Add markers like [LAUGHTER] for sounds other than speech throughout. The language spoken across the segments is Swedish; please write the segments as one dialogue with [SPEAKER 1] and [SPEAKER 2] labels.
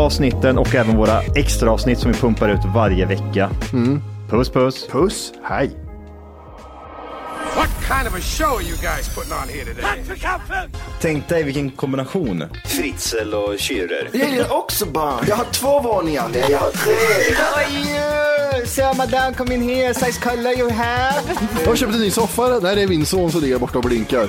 [SPEAKER 1] avsnitten och även våra extra avsnitt som vi pumpar ut varje vecka. Puss puss!
[SPEAKER 2] Puss, hej.
[SPEAKER 3] What kind of a show are you guys putting on here today?
[SPEAKER 1] Tänk dig vilken kombination. Fritzl och Schürrer.
[SPEAKER 4] Jag gillar också barn. Jag har två våningar. Nej, jag har tre.
[SPEAKER 1] Oj, so madame, come in here, size color you have.
[SPEAKER 2] Jag har köpt en ny soffa. Nej, det är min son som ligger borta och blinkar.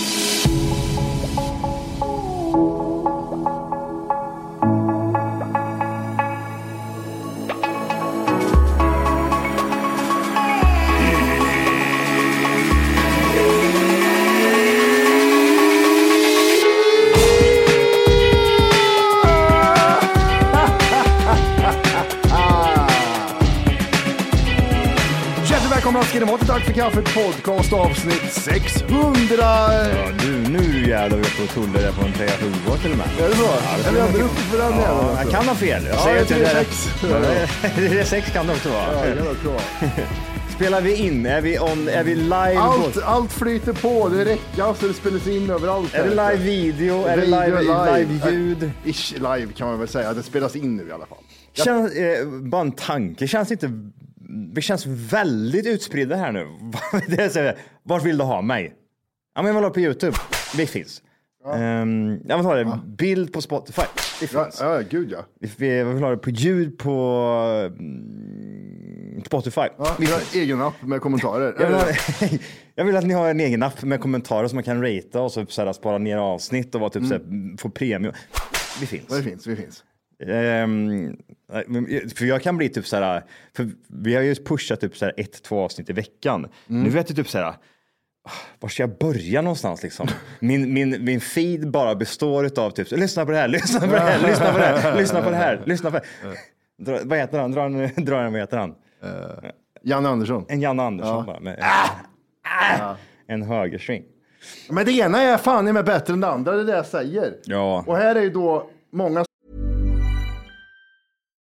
[SPEAKER 2] Ska ni vara till Tack för kaffet podcast avsnitt 600.
[SPEAKER 1] Ja, nu, nu jävlar vi och tullar där på en 3 7 till och med.
[SPEAKER 2] Är det så? Är vi ändå uppe för den jäveln?
[SPEAKER 1] Ja, jag kan ha fel. Jag
[SPEAKER 2] Ja,
[SPEAKER 1] säger
[SPEAKER 2] jag
[SPEAKER 1] det är
[SPEAKER 2] sex. [LAUGHS]
[SPEAKER 1] Det är sex kan det också vara.
[SPEAKER 2] Ja, det kan också vara. [LAUGHS]
[SPEAKER 1] Spelar vi in? Är vi, on, är vi live?
[SPEAKER 2] Allt,
[SPEAKER 1] på,
[SPEAKER 2] allt flyter på, det räcker så det spelas in överallt.
[SPEAKER 1] är det live video? Är det
[SPEAKER 2] Video
[SPEAKER 1] live, live ljud?
[SPEAKER 2] Ish live kan man väl säga, det spelas in nu i alla fall.
[SPEAKER 1] Känns, eh, bara en tanke, känns inte... Vi känns väldigt utspridda här nu. [LAUGHS] det är så, här, vart vill du ha mig? Ja, men jag vill ha på Youtube. Det finns. Ja. Um, jag vill ha det. Bild på Spotify. Det
[SPEAKER 2] Ja,
[SPEAKER 1] finns.
[SPEAKER 2] ja gud ja.
[SPEAKER 1] Vi- Vi vill ha det på ljud på mm, Spotify.
[SPEAKER 2] ja
[SPEAKER 1] Vi
[SPEAKER 2] vi har egen app med kommentarer.
[SPEAKER 1] Jag vill, ha, jag vill att ni har en egen app med kommentarer som man kan ratea och så, så här, spara ner avsnitt och vara typ, så här, få premium. Vi finns.
[SPEAKER 2] Ja, det finns, det finns.
[SPEAKER 1] Ehm, men- för jag kan bli typ så här, för vi har ju pushat typ så här ett, två avsnitt i veckan. Nu vet jag typ så här, ah, var ska jag börja någonstans liksom? Min, min, min feed bara består av typ, lyssna på det här, lyssna på det här, lyssna på det här, lyssna på det här, lyssna på det här. Dra, vad heter han? Dra en, dra en, vad heter han?
[SPEAKER 2] Janne Andersson.
[SPEAKER 1] En Janne Andersson bara. Med, En högersving.
[SPEAKER 2] Men det ena är fan i mig bättre än det andra, det är det jag säger.
[SPEAKER 1] Ja.
[SPEAKER 2] Och här är ju då många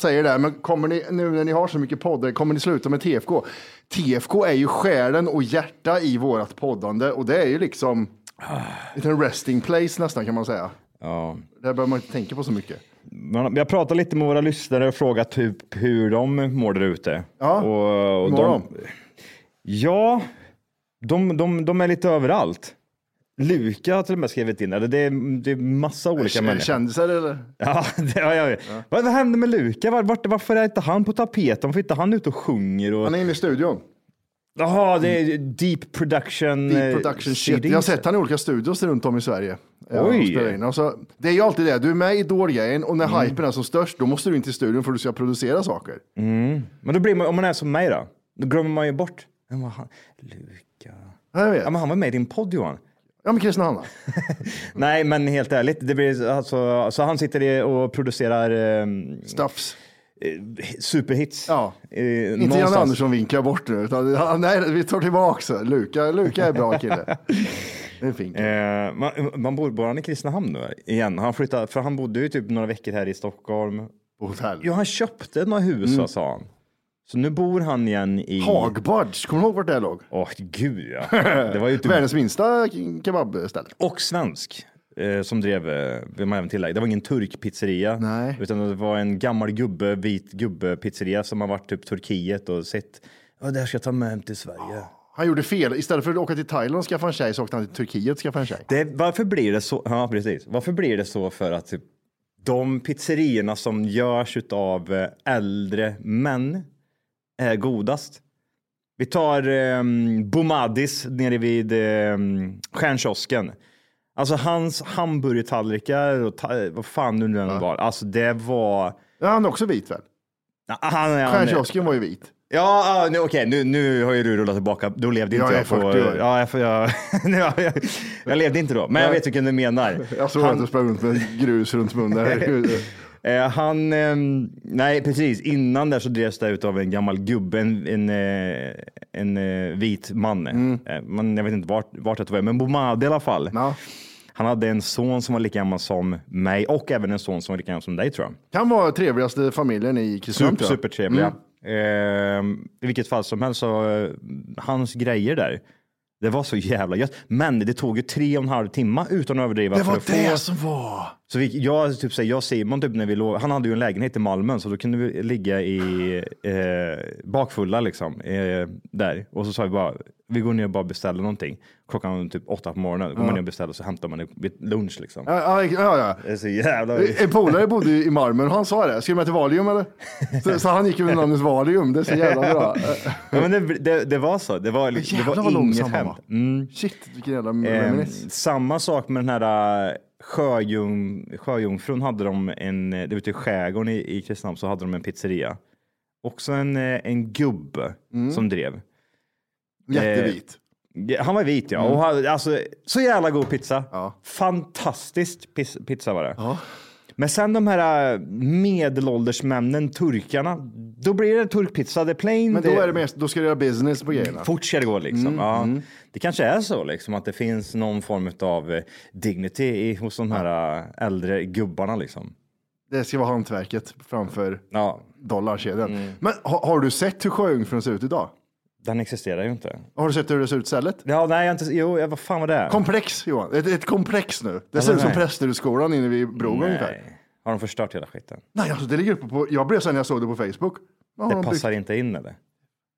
[SPEAKER 2] Säger det, men kommer ni, nu när ni har så mycket poddar, kommer ni sluta med TFK? TFK är ju själen och hjärta i vårat poddande och det är ju liksom en resting place nästan kan man säga.
[SPEAKER 1] Ja.
[SPEAKER 2] Det behöver man inte tänka på så mycket.
[SPEAKER 1] Har pratat lite med våra lyssnare och frågat typ hur de mår där ute.
[SPEAKER 2] Ja,
[SPEAKER 1] och, och
[SPEAKER 2] mår de?
[SPEAKER 1] Ja, de, de, de är lite överallt. Luka har till och med skrivit in, eller det är, det är massa olika människor.
[SPEAKER 2] Kändisar eller?
[SPEAKER 1] Ja, [LAUGHS] det, ja, ja. Vad, vad hände med Luka? Var, vart, varför är inte han på tapeten? Varför är inte han ute och sjunger? Och...
[SPEAKER 2] Han är inne i studion.
[SPEAKER 1] Jaha, det är deep production.
[SPEAKER 2] Deep
[SPEAKER 1] eh,
[SPEAKER 2] production shit. Jag har sett han i olika studios runt om i Sverige. Ja,
[SPEAKER 1] Oj.
[SPEAKER 2] Alltså, det är ju alltid det, du är med i Idol-grejen och när
[SPEAKER 1] Mm.
[SPEAKER 2] hypen är som störst, då måste du in till studion för att du ska producera saker.
[SPEAKER 1] Men då blir man, om man är som mig då, då glömmer man ju bort. Vem var han? Luka.
[SPEAKER 2] Ja, jag vet.
[SPEAKER 1] Ja, men han var med i din podd Johan.
[SPEAKER 2] Ja, men Kristinehamn. [LAUGHS]
[SPEAKER 1] Nej, men helt ärligt, det blir alltså, så han sitter och producerar eh,
[SPEAKER 2] Stuffs.
[SPEAKER 1] superhits.
[SPEAKER 2] Ja.
[SPEAKER 1] Eh,
[SPEAKER 2] Inte Jan
[SPEAKER 1] någonstans.
[SPEAKER 2] Andersson vinkar bort nu, utan nej, vi tar tillbaka Luka. Luka är bra kille. [LAUGHS] Det är fint.
[SPEAKER 1] Eh, man, man bor, bor han i Kristinehamn nu igen? Han flyttade, för han bodde ju typ några veckor här i Stockholm.
[SPEAKER 2] Hotell.
[SPEAKER 1] Ja, han köpte några hus,
[SPEAKER 2] Mm.
[SPEAKER 1] sa han. Så nu bor han igen i...
[SPEAKER 2] Hagbudge, kommer du ihåg vart det låg?
[SPEAKER 1] Åh, gud ja. [LAUGHS] Det var ju typ...
[SPEAKER 2] Världens minsta kebabställe.
[SPEAKER 1] Och svensk. Eh, som drev, eh, vill man även tillägga. Det var ingen turkpizzeria.
[SPEAKER 2] Nej.
[SPEAKER 1] Utan det var en gammal gubbe, vit gubbe pizzeria som har varit typ Turkiet och sett. Ja, det här ska jag ta med hem till Sverige.
[SPEAKER 2] Han gjorde fel. Istället för att åka till Thailand och skaffa en tjej så åkte han till Turkiet och skaffade en tjej.
[SPEAKER 1] Det, varför blir det så? Ja, precis. Varför blir det så för att typ, de pizzerierna som görs av äldre män är godast? Vi tar um, Bomadis nere vid um, Stjärnkiosken. Alltså hans hamburgertallrikar och ta- vad fan nu den var. Alltså det var...
[SPEAKER 2] Ja, han är också vit väl?
[SPEAKER 1] Ja, Han, han,
[SPEAKER 2] Stjärnkiosken var ju vit.
[SPEAKER 1] Ja, ja nu, okej, nu, nu har ju du rullat tillbaka. Då levde
[SPEAKER 2] Ja,
[SPEAKER 1] inte
[SPEAKER 2] jag
[SPEAKER 1] jag, på...
[SPEAKER 2] 40 år.
[SPEAKER 1] Ja, jag, jag, jag, [LAUGHS] jag, jag levde inte då, men jag vet vilken du menar.
[SPEAKER 2] Jag såg att du sprang runt med grus runt munnen. [LAUGHS]
[SPEAKER 1] Eh, han, ehm, nej precis, innan där så drevs det ut av en gammal gubbe, en, en, eh, en eh, vit man.
[SPEAKER 2] Mm.
[SPEAKER 1] Eh, man, jag vet inte vart, vart det var, men Bomade i alla fall.
[SPEAKER 2] Ja.
[SPEAKER 1] Han hade en son som var lika gammal som mig och även en son som var lika gammal som dig tror jag.
[SPEAKER 2] Kan vara trevligaste familjen i Kristinehamn.
[SPEAKER 1] Super, supertrevliga. Ehm, I vilket fall som helst så, eh, hans grejer där, det var så jävla gött. Men det tog ju tre och en halv timme utan att överdriva.
[SPEAKER 2] Det var
[SPEAKER 1] att få-
[SPEAKER 2] det som var.
[SPEAKER 1] Så vi, jag, typ, säger, jag och Simon, typ, när vi låg, han hade ju en lägenhet i Malmö, så då kunde vi ligga i eh, bakfulla liksom, eh, där. Och så sa vi bara, vi går ner och bara beställer någonting. Klockan typ åtta på morgonen, går man ner och beställer så hämtar man det vid lunch liksom.
[SPEAKER 2] Ja, ja, ja.
[SPEAKER 1] Det är så jävla...
[SPEAKER 2] En polare bodde i Malmö och han sa det. Ska du med till Valium eller? Så, så han gick ju med namnet Valium. Det är så jävla bra. [LAUGHS]
[SPEAKER 1] Ja, men det, det, det var så. Det var, liksom, det var inget skämt.
[SPEAKER 2] var.
[SPEAKER 1] Mm.
[SPEAKER 2] Shit, vilken jävla reminisce.
[SPEAKER 1] samma sak med den här äh, sjöjung, sjöjungfrun hade de en, det var ute i skärgården i, i Kristinehamn så hade de en pizzeria. Också en, eh, en gubbe
[SPEAKER 2] Mm.
[SPEAKER 1] som drev.
[SPEAKER 2] Jättevit.
[SPEAKER 1] Ja, Han var vit ja, och hade, alltså så jävla god pizza.
[SPEAKER 2] Ja.
[SPEAKER 1] Fantastiskt pis, pizza var det. Men sen de här äh, medelålders männen, turkarna, då blir det turkpizza, det är plain.
[SPEAKER 2] Men då, är det mest, då ska du göra business på grejerna.
[SPEAKER 1] Fort ska det gå liksom.
[SPEAKER 2] Mm,
[SPEAKER 1] ja. Det kanske är så liksom att det finns någon form av eh, dignity i, hos de här eh, äldre gubbarna liksom.
[SPEAKER 2] Det ska vara hantverket framför
[SPEAKER 1] Ja,
[SPEAKER 2] dollarkedjan.
[SPEAKER 1] Mm.
[SPEAKER 2] Men har, har du sett hur Sjöjungfrun ser ut idag?
[SPEAKER 1] Den existerar ju inte.
[SPEAKER 2] Har du sett hur det ser ut stället?
[SPEAKER 1] Ja, nej, jag inte, jo, jag- vad fan var det?
[SPEAKER 2] Komplex Johan, ett, ett komplex nu. Det ser ut som
[SPEAKER 1] nej.
[SPEAKER 2] Prästerudskolan inne vid bron ungefär.
[SPEAKER 1] Har de förstört hela skiten?
[SPEAKER 2] Nej, alltså det ligger uppe på, jag blev så när jag såg det på Facebook. Vad har
[SPEAKER 1] Det
[SPEAKER 2] de
[SPEAKER 1] passar
[SPEAKER 2] byggt?
[SPEAKER 1] inte in eller?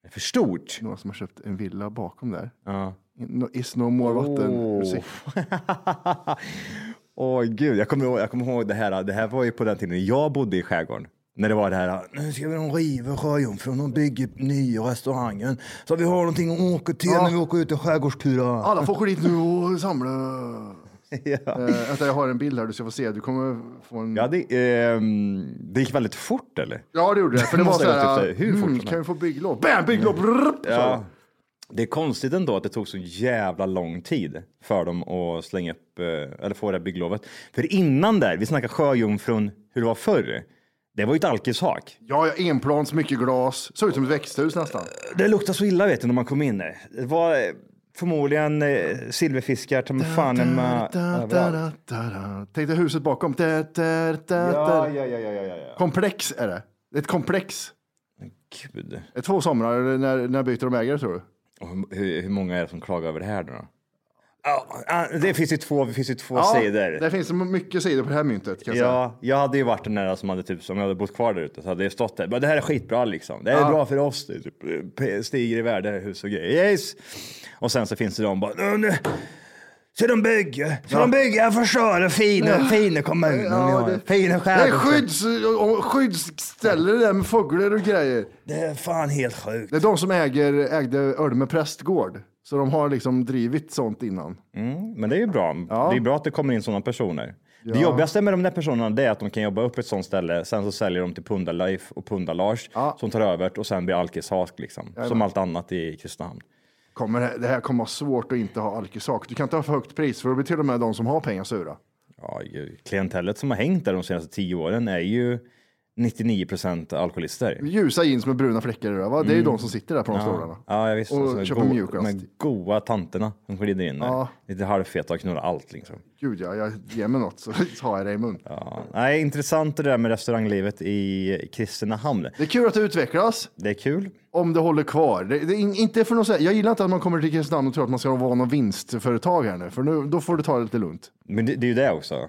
[SPEAKER 1] Det är för stort.
[SPEAKER 2] Några som har köpt en villa bakom där.
[SPEAKER 1] Ja.
[SPEAKER 2] No, is no more vatten.
[SPEAKER 1] Oh.
[SPEAKER 2] musik. [LAUGHS]
[SPEAKER 1] Åh gud, jag kommer, ihåg, jag kommer ihåg det här. Det här var ju på den tiden jag bodde i skärgården. När det var det här, nu ska vi de riva Sjöjungfrun och bygga nya restaurangen. Så vi har någonting att åka till när vi åker ut i skärgårdsturer.
[SPEAKER 2] Alla får åka dit nu och samla. [LAUGHS]
[SPEAKER 1] ja.
[SPEAKER 2] Eh, vänta, jag har en bild här du ska få se. Du kommer få en...
[SPEAKER 1] Ja, det, ehm, det gick väldigt fort eller?
[SPEAKER 2] Ja, det gjorde det. För det [LAUGHS] var så här,
[SPEAKER 1] typ hur fort
[SPEAKER 2] mm, kan vi få bygglov? Bam, bygglov! Så.
[SPEAKER 1] Ja. Det är konstigt ändå att det tog så jävla lång tid för dem att slänga upp, eh, eller få det här bygglovet. För innan där, vi snackar Sjöjungfrun, hur det var förr. Det var ju ett alkishak.
[SPEAKER 2] Ja, enplans, mycket glas. Såg ut som ett växthus nästan.
[SPEAKER 1] Det luktade så illa vet du när man kom in. Det var eh, förmodligen eh, silverfiskar, ta mig fan med.
[SPEAKER 2] Tänk dig huset bakom. Da, da, da,
[SPEAKER 1] Ja, ja, ja, ja, ja.
[SPEAKER 2] Komplex är det. Ett komplex.
[SPEAKER 1] Gud.
[SPEAKER 2] Två somrar, när, när byter de ägare tror du?
[SPEAKER 1] Och hur- hur, många är det som klagar över det här då? Ja, det finns ju två, det finns ju två
[SPEAKER 2] Ja,
[SPEAKER 1] sidor.
[SPEAKER 2] det finns mycket sidor på det här myntet. Kan jag säga.
[SPEAKER 1] Ja, jag hade ju varit den där som hade typ, om jag hade bott kvar där ute så hade jag stått där. "Men Det här är skitbra liksom. Det är
[SPEAKER 2] Ja.
[SPEAKER 1] bra för oss. Det typ, p- stiger i värde hus och grejer. Yes. Och sen så finns det de bara, "Nu, nu, Så de bygger, så de bygger förstöra fina, fina kommuner.
[SPEAKER 2] Ja, det-
[SPEAKER 1] fina
[SPEAKER 2] Det är
[SPEAKER 1] skärgårdar.
[SPEAKER 2] skydds, skyddsställe där med fåglar och grejer.
[SPEAKER 1] Det är fan helt sjukt.
[SPEAKER 2] Det är de som äger, ägde Ölme prästgård. Så de har liksom drivit sånt innan.
[SPEAKER 1] Men det är ju bra.
[SPEAKER 2] Ja.
[SPEAKER 1] Det är bra att det kommer in sådana personer. Det jobbigaste med de där personerna det är att de kan jobba upp ett sånt ställe, sen så säljer de till Punda-Leif och Punda-Lars
[SPEAKER 2] Ja.
[SPEAKER 1] som tar över och sen blir alkishask liksom. Som allt annat i Kristinehamn.
[SPEAKER 2] Kommer, det- här kommer vara svårt att inte ha alkisak. Du kan inte ha för högt pris för då blir till och med de som har pengar sura.
[SPEAKER 1] Ja, klientellet som har hängt där de senaste tio åren är ju 99 procent alkoholister.
[SPEAKER 2] Ljusa jeans med bruna fläckar i det, va? Det är ju de som sitter där på de stolarna.
[SPEAKER 1] Ja, visst.
[SPEAKER 2] Och
[SPEAKER 1] Så
[SPEAKER 2] köper
[SPEAKER 1] go-
[SPEAKER 2] mjukglass.
[SPEAKER 1] De goa tanterna som glider in där.
[SPEAKER 2] Ja.
[SPEAKER 1] Lite halvfeta och knullar allt liksom.
[SPEAKER 2] Gud ja, jag ger mig något så [LAUGHS] har jag det i mun.
[SPEAKER 1] Ja. Nej, intressant det där med restauranglivet i Kristinehamn.
[SPEAKER 2] Det är kul att det utvecklas.
[SPEAKER 1] Det är kul.
[SPEAKER 2] Om det håller kvar. Det, det inte för något, jag gillar inte att man kommer till Kristinehamn och tror att man ska vara någon vinstföretag här nu, för nu, då får du ta det lite lugnt.
[SPEAKER 1] Men det, det är ju det också.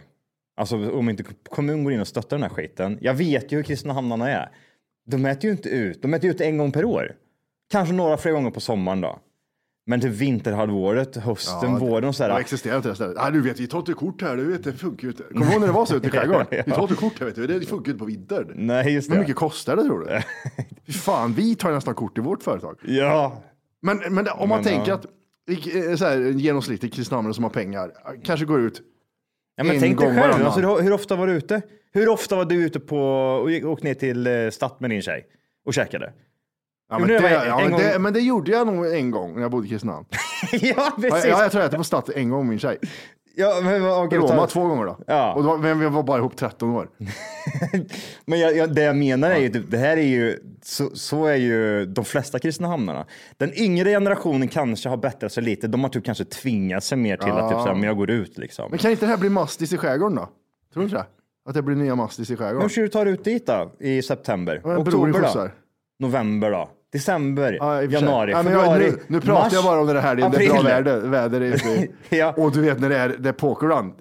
[SPEAKER 1] Alltså om inte kommunen går in och stöttar den här skiten. Jag vet ju hur Kristinehamnarna är. De äter ju inte ut. De äter ut en gång per år. Kanske några fler gånger på sommaren då. Men till vinterhalvåret, hösten, våren och
[SPEAKER 2] Det
[SPEAKER 1] sådär.
[SPEAKER 2] existerar inte det stället. Ah, du vet, vi tar inte kort här, du vet, det funkar ju inte. Kommer du ihåg när det var så ute i [LAUGHS] skärgården? Vi tar inte kort här, vet du, det funkar ju inte på vintern.
[SPEAKER 1] Nej, just
[SPEAKER 2] Hur
[SPEAKER 1] det.
[SPEAKER 2] mycket kostar det tror du? [LAUGHS] Fy fan, vi tar nästan kort i vårt företag.
[SPEAKER 1] Ja,
[SPEAKER 2] Men, men det- om man
[SPEAKER 1] Men,
[SPEAKER 2] tänker
[SPEAKER 1] ja.
[SPEAKER 2] att eh, så här, en genomsnittlig kristianare som har pengar kanske går ut
[SPEAKER 1] Ja, men
[SPEAKER 2] En
[SPEAKER 1] tänk dig själv, alltså, hur, hur ofta var du ute? Hur ofta var du ute på och gick- åkte ner till eh, Stadt med din tjej och käkade?
[SPEAKER 2] Ja, men, det,
[SPEAKER 1] det
[SPEAKER 2] ja,
[SPEAKER 1] en
[SPEAKER 2] men, det, men det gjorde jag nog en gång när jag bodde i Kristinehamn. [LAUGHS]
[SPEAKER 1] ja,
[SPEAKER 2] Ja,
[SPEAKER 1] precis.
[SPEAKER 2] ja, jag tror jag äter på Statt en gång med min tjej.
[SPEAKER 1] Ja, men, okej,
[SPEAKER 2] Roma
[SPEAKER 1] ta-
[SPEAKER 2] två gånger då.
[SPEAKER 1] Ja.
[SPEAKER 2] Och var, men vi var bara ihop 13 år. [LAUGHS]
[SPEAKER 1] Men jag, jag, det jag menar är ju, typ, det här är ju, så, så är ju de flesta Kristinehamnarna. Den yngre generationen kanske har bättrat sig lite. De har typ kanske tvingat sig mer till att typ, såhär, men jag går ut liksom.
[SPEAKER 2] Men kan inte det här bli mastis i skärgården då? Tror du inte det? Att det blir nya mastis i
[SPEAKER 1] Hur
[SPEAKER 2] skärgården?
[SPEAKER 1] ska du ta dig ut dit då? I september?
[SPEAKER 2] Ja,
[SPEAKER 1] Oktober då? November då? December?
[SPEAKER 2] Ja,
[SPEAKER 1] januari?
[SPEAKER 2] Ja,
[SPEAKER 1] februari?
[SPEAKER 2] nu, nu pratar
[SPEAKER 1] mars,
[SPEAKER 2] jag bara om det här, det är bra väder. väder är ute. [LAUGHS]
[SPEAKER 1] Ja.
[SPEAKER 2] Och du vet när det är, det är pokerrun.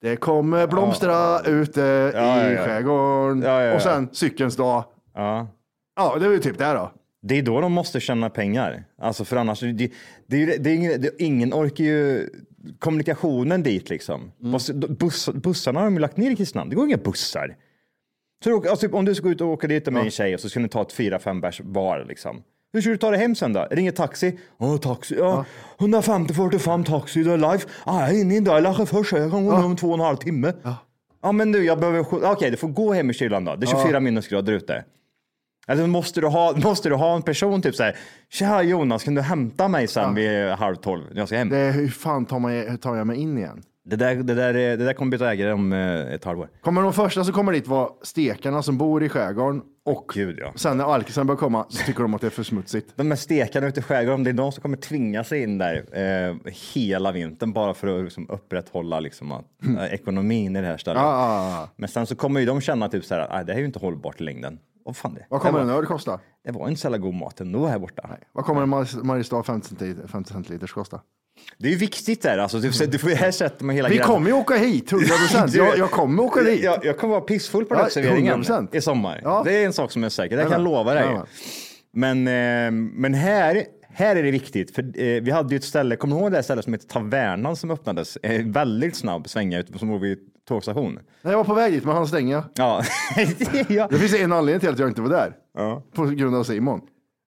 [SPEAKER 2] Det kommer blomstra ute
[SPEAKER 1] Ja,
[SPEAKER 2] i
[SPEAKER 1] ja,
[SPEAKER 2] skärgården. Och sen cykelns dag.
[SPEAKER 1] Ja.
[SPEAKER 2] Ja, det är ju typ det då.
[SPEAKER 1] Det är då de måste tjäna pengar. Alltså för annars, det, det, det, det ingen, ingen orkar ju kommunikationen dit liksom.
[SPEAKER 2] Mm.
[SPEAKER 1] Buss, bussarna har de ju lagt ner i Kristinehamn. Det går inga bussar. Så du, alltså, om du ska ut och åka dit med en tjej och så ska ni ta ett fyra, fem bärs var liksom. Hur ska du ta dig hem sen då? Ringer taxi? Ja, taxi. Ja, 150 45 taxi, det är live. Ah, jag är inne i där först, jag kan gå ner om två och en halv timme. Ja. men du, jag behöver... Okej, du får gå hem i kylan då. Det är 24 minusgrader ute. Eller måste du ha, måste du ha en person typ så här. Tja Jonas, kan du hämta mig sen vid halv tolv när jag ska hem?
[SPEAKER 2] Det hur fan tar, man, hur tar jag mig in igen?
[SPEAKER 1] Det där, det där, är- det där kommer byta ägare om eh, ett halvår.
[SPEAKER 2] Kommer de första som kommer dit vara stekarna som bor i skärgården och
[SPEAKER 1] Gud ja.
[SPEAKER 2] sen när alkisen börjar komma så tycker de att det är för smutsigt.
[SPEAKER 1] De här stekarna ute i skärgården, det är de som kommer tvinga sig in där eh, hela vintern bara för att liksom, upprätthålla liksom, att, eh, ekonomin i det här stället.
[SPEAKER 2] Ja, ja, ja.
[SPEAKER 1] Men sen så kommer ju de känna typ så här, "Nej, det här är ju inte hållbart i längden. Vad fan det?
[SPEAKER 2] Vad kommer
[SPEAKER 1] det,
[SPEAKER 2] en
[SPEAKER 1] var,
[SPEAKER 2] öl kosta?
[SPEAKER 1] det var inte så jävla god mat ändå här borta.
[SPEAKER 2] Vad kommer en Mar- Mariestad 50 centiliter, 50 centiliters kosta?
[SPEAKER 1] Det är viktigt där, alltså, du, du får, här sätter man hela
[SPEAKER 2] Vi
[SPEAKER 1] gränsen.
[SPEAKER 2] kommer ju åka hit, 100 procent. Jag, jag kommer åka dit.
[SPEAKER 1] Jag, jag kommer vara pissfull på
[SPEAKER 2] Ja,
[SPEAKER 1] den serveringen
[SPEAKER 2] 100%.
[SPEAKER 1] i sommar.
[SPEAKER 2] Ja.
[SPEAKER 1] Det är en sak som är säker, det kan jag lova dig. Men, eh, men här, här är det viktigt, för eh, vi hade ju ett ställe, kommer du ihåg det här stället som heter Tavernan som öppnades? Eh, väldigt snabb svänga ut som låg vid tågstation.
[SPEAKER 2] Nej, jag var på väg dit, men han stänger.
[SPEAKER 1] Ja. [LAUGHS] ja.
[SPEAKER 2] Det finns en anledning till att jag inte var där.
[SPEAKER 1] Ja.
[SPEAKER 2] På grund av Simon.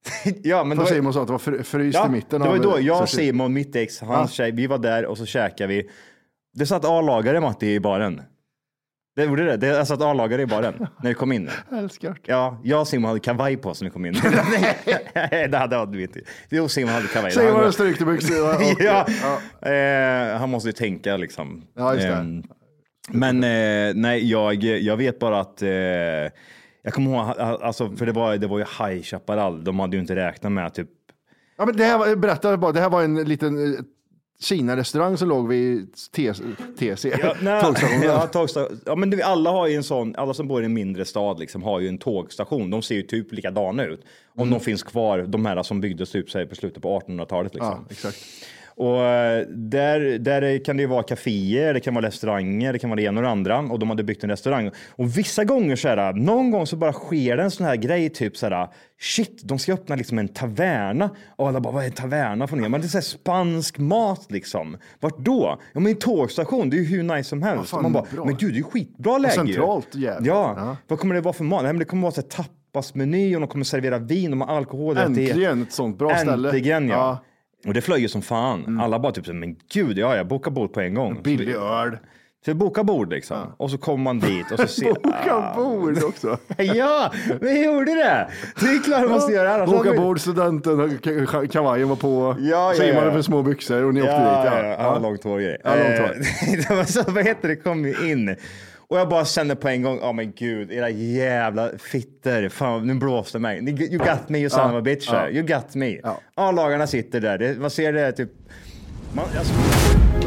[SPEAKER 2] [LAUGHS]
[SPEAKER 1] ja, men
[SPEAKER 2] För
[SPEAKER 1] det var,
[SPEAKER 2] Simon sa att det var fr- fryst
[SPEAKER 1] ja,
[SPEAKER 2] i mitten.
[SPEAKER 1] det var ju då jag,
[SPEAKER 2] så-
[SPEAKER 1] Simon, mitt ex, hans
[SPEAKER 2] Ja.
[SPEAKER 1] tjej, vi var där och så käkade vi. Det satt A-lagare Matti i baren. Det gjorde det. Det satt A-lagare i baren när vi kom in. [LAUGHS]
[SPEAKER 2] Älskar.
[SPEAKER 1] Ja, jag och Simon hade kavaj på oss när vi kom in. Nej, [LAUGHS] det hade vi inte. Och Simon hade kavaj.
[SPEAKER 2] Säg
[SPEAKER 1] Han-
[SPEAKER 2] vad det strykte byxor.
[SPEAKER 1] ja, Eh, han måste ju tänka liksom.
[SPEAKER 2] Ja, just det.
[SPEAKER 1] Ehm, men eh, nej, jag, jag vet bara att eh, jag kommer ihåg, alltså, för det var, det var ju High Chaparral. De hade ju inte räknat med typ
[SPEAKER 2] Ja, men det här var, berätta bara, det här var en liten eh, Kina-restaurang som låg vid TC.
[SPEAKER 1] Ja, nej,
[SPEAKER 2] Tågstationen.
[SPEAKER 1] ja, tågstation. ja, men du, alla har ju en sån, alla som bor i en mindre stad liksom, har ju en tågstation. De ser ju typ likadana ut. Om
[SPEAKER 2] Mm.
[SPEAKER 1] de finns kvar, de här som byggdes typ på slutet på 1800-talet. Liksom.
[SPEAKER 2] Ja, exakt.
[SPEAKER 1] Och eh, där, där kan det ju vara kaféer, det kan vara restauranger, det kan vara det ena och det andra. Och de hade byggt en restaurang. Och vissa gånger så här, någon gång så bara sker det en sån här grej, typ så här, shit, de ska öppna liksom en taverna. Och alla bara, vad är en taverna för något? Men det är så här spansk mat liksom. Vart då? Ja, men en tågstation, det är ju hur nice som helst.
[SPEAKER 2] fan,
[SPEAKER 1] man bara,
[SPEAKER 2] bra.
[SPEAKER 1] men gud, det är ju skitbra läge
[SPEAKER 2] centralt jävligt.
[SPEAKER 1] Ja.
[SPEAKER 2] Ja.
[SPEAKER 1] vad kommer det vara för mat? Nej, men det kommer vara så här tapasmeny och de kommer servera vin, de har alkohol.
[SPEAKER 2] Äntligen ett sånt bra ställe.
[SPEAKER 1] Äntligen ja.
[SPEAKER 2] Ja. Mm.
[SPEAKER 1] Och det flög ju som fan. Alla bara typ så, men gud, ja, jag bokar bord på en gång.
[SPEAKER 2] Billig öl.
[SPEAKER 1] Så vi bokar bord liksom. Och så kommer man dit och så [LAUGHS] ser...
[SPEAKER 2] Boka bord också. [LAUGHS]
[SPEAKER 1] ja, vi gjorde det! Det är klart man måste göra. annars
[SPEAKER 2] Boka bord, studenten, ka- kavajen var på.
[SPEAKER 1] Ja, ja, ja.
[SPEAKER 2] för små byxor och ni åkte
[SPEAKER 1] Ja,
[SPEAKER 2] dit.
[SPEAKER 1] ja, ja, ja. långt hår grej.
[SPEAKER 2] Ja, långt hår. [LAUGHS]
[SPEAKER 1] Så, vad heter det, kom ju in. Och jag bara kände på en gång, ja men gud, era jävla fitter. Fan, nu blåste mig. You got me, you son of a bitch. You got me.
[SPEAKER 2] Ja.
[SPEAKER 1] A-lagarna sitter där. Det, man ser det typ... Man, alltså,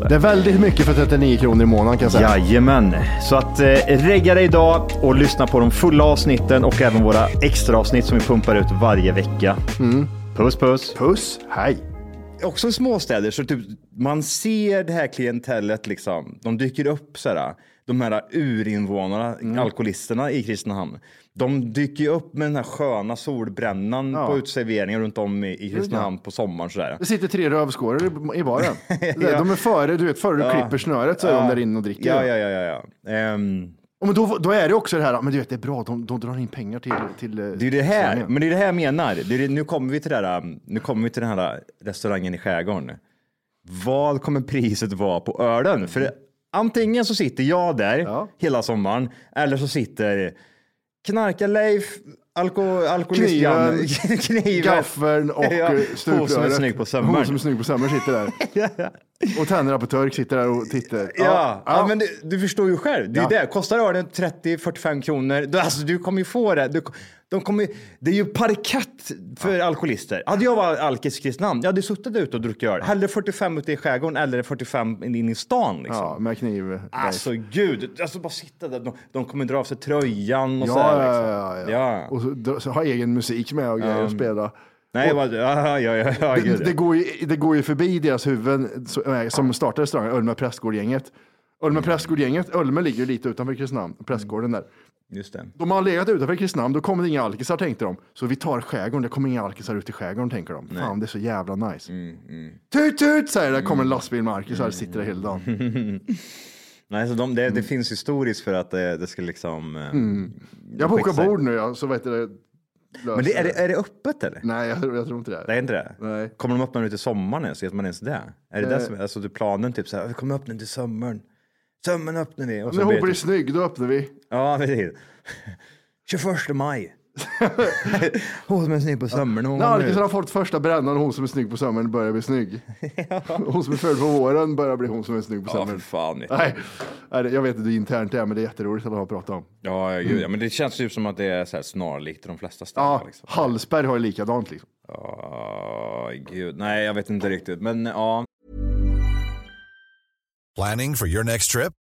[SPEAKER 1] det.
[SPEAKER 2] Det är väldigt mycket för 39 kronor i månaden kan jag säga.
[SPEAKER 1] Jajamän, så att eh, regga dig idag och lyssna på de fulla avsnitten och även våra extra avsnitt som vi pumpar ut varje vecka.
[SPEAKER 2] Mm.
[SPEAKER 1] Puss puss!
[SPEAKER 2] Puss, hej.
[SPEAKER 1] också i småstäder så typ man ser det här klientellet liksom. De dyker upp så här. De här urinvånarna,
[SPEAKER 2] Mm.
[SPEAKER 1] alkoholisterna i Kristinehamn. De dyker ju upp med den här sköna solbrännan
[SPEAKER 2] Ja.
[SPEAKER 1] på uteserveringar runt om i, i Kristinehamn på sommaren så där.
[SPEAKER 2] Det sitter tre rövskåror i- baren. [LAUGHS] De är före, du vet, före du klipper snöret så är de där inne och dricker.
[SPEAKER 1] Ja, ja, ja, ja. ja. Ehm,
[SPEAKER 2] Och men då, då är det också det här, men du vet det är bra, de, de drar in pengar till... till eh,
[SPEAKER 1] det är det här, men det är det här jag menar. Det nu kommer vi till det här, um, nu kommer vi till den här restaurangen i skärgården. Vad kommer priset vara på ölen? För antingen så sitter jag där
[SPEAKER 2] Ja.
[SPEAKER 1] hela sommaren eller så sitter Knarkar-Leif, alko, alkoholist
[SPEAKER 2] Kniven, [LAUGHS] Gaffeln och [LAUGHS]
[SPEAKER 1] Ja, hon
[SPEAKER 2] stupröret.
[SPEAKER 1] som är snygg på sömmern.
[SPEAKER 2] Hon som är snygg på sömmern sitter där. [LAUGHS] Och tänderna på turk sitter där och tittar.
[SPEAKER 1] Ja, ja. men du, du förstår ju själv. Det är
[SPEAKER 2] Ja.
[SPEAKER 1] det. Kostar ölen 30-45 kronor, du, alltså, du kommer ju få det. Du, de kommer, det är ju parkett för alkoholister. Hade jag varit alkis i Kristinehamn, jag hade suttit ute och druckit öl. Hellre 45 ute i skärgården eller 45 in i stan. Liksom.
[SPEAKER 2] Ja, med kniv.
[SPEAKER 1] Alltså gud, alltså bara sitta där. De, de kommer dra av sig tröjan och
[SPEAKER 2] ja,
[SPEAKER 1] så här.
[SPEAKER 2] ja,
[SPEAKER 1] Liksom.
[SPEAKER 2] ja, ja.
[SPEAKER 1] Ja.
[SPEAKER 2] Och så, så ha egen musik med och grejer och spela.
[SPEAKER 1] Nej, vad, [LAUGHS] ja, ja, ja, ja, gud.
[SPEAKER 2] Det, det, går ju, det går ju förbi deras huvuden äh, som startar restaurangen, Ölme Prästgård-gänget. Ölme Prästgård-gänget, Ölme ligger ju lite utanför Kristinehamn, Prästgården där.
[SPEAKER 1] Just det.
[SPEAKER 2] De har legat utanför Kristinehamn, då kommer det inga alkisar tänkte de. Så vi tar skärgården, det kommer inga alkisar ut i skärgården tänker de. Fan det är så jävla nice. Tut tut säger det, där kommer en lastbil med alkisar, sitter där hela dagen. [LAUGHS]
[SPEAKER 1] Nej, så de, det,
[SPEAKER 2] Mm.
[SPEAKER 1] det finns historiskt för att det, det ska liksom... eh,
[SPEAKER 2] Jag bokar bord nu ja, så vet du.
[SPEAKER 1] Men det, är, det, är det öppet eller?
[SPEAKER 2] Nej, jag, tror- jag tror inte det.
[SPEAKER 1] Det är inte det?
[SPEAKER 2] Nej.
[SPEAKER 1] Kommer de öppna nu till sommaren ens? Vet man ens det? Är det det som är alltså, är planen? Typ så här, vi kommer öppna till sommaren. Sommaren öppnar vi. Och
[SPEAKER 2] När hon
[SPEAKER 1] det
[SPEAKER 2] blir
[SPEAKER 1] typ-
[SPEAKER 2] snygg, då öppnar vi.
[SPEAKER 1] Ja, [LAUGHS] precis. 21 maj. [LAUGHS] Hon som är snygg på sommaren. Hon ut.
[SPEAKER 2] har fått första brännan hon som är snygg på sommaren börjar bli snygg. [LAUGHS] Hon som är född på våren börjar bli hon som är snygg på
[SPEAKER 1] Ja, för
[SPEAKER 2] sommaren.
[SPEAKER 1] fan.
[SPEAKER 2] Nej, nej, jag vet inte hur internt det är, men det är jätteroligt att ha pratat om.
[SPEAKER 1] Ja, ja, gud, ja, men det känns ju som att det är så här snarlikt i de flesta städer.
[SPEAKER 2] Ja,
[SPEAKER 1] liksom.
[SPEAKER 2] Hallsberg har ju likadant liksom.
[SPEAKER 1] Ja, gud. Nej, jag vet inte riktigt. Men ja,
[SPEAKER 5] Planning for your next trip?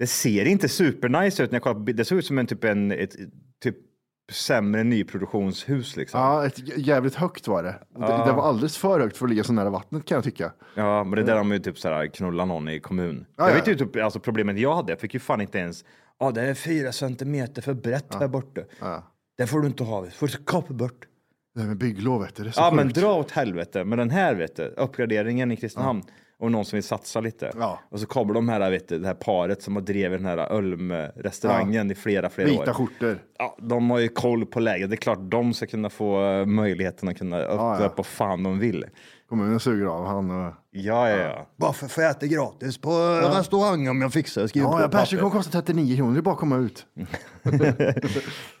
[SPEAKER 1] Det ser inte supernice ut när jag kollar på. Det ser ut som en typ en ett, typ sämre nyproduktionshus liksom.
[SPEAKER 2] Ja, ett jävligt högt var det. Det, det var alldeles för högt för att ligga så nära vattnet kan jag tycka.
[SPEAKER 1] Ja, men det där de ju typ såhär knulla någon i kommun.
[SPEAKER 2] Ja,
[SPEAKER 1] jag
[SPEAKER 2] ja.
[SPEAKER 1] vet ju typ, alltså problemet jag hade, jag fick ju fan inte ens, ja det är fyra centimeter för brett här borta. Det får du inte ha, du får kapa bort.
[SPEAKER 2] Det här med bygglov, vet du, det är så
[SPEAKER 1] Ja men
[SPEAKER 2] sjukt.
[SPEAKER 1] dra åt helvete med den här vet du, uppgraderingen i Kristinehamn. Och någon som vill satsa lite.
[SPEAKER 2] Ja.
[SPEAKER 1] Och så kommer de här, vet du, det här paret som har drivit den här Ölm-restaurangen i flera, flera
[SPEAKER 2] Vita
[SPEAKER 1] år.
[SPEAKER 2] skjortor.
[SPEAKER 1] Ja, de har ju koll på läget. Det är klart de ska kunna få eh, möjligheten att kunna öppna
[SPEAKER 2] ja.
[SPEAKER 1] upp vad fan de vill.
[SPEAKER 2] Kommunen suger av han och...
[SPEAKER 1] Ja, ja, ja. Varför får jag äta gratis på restaurang om jag fixar? Jag skriver
[SPEAKER 2] Ja,
[SPEAKER 1] på
[SPEAKER 2] ja persen
[SPEAKER 1] papper.
[SPEAKER 2] kommer kosta 39 kronor, det är bara att komma ut. [LAUGHS]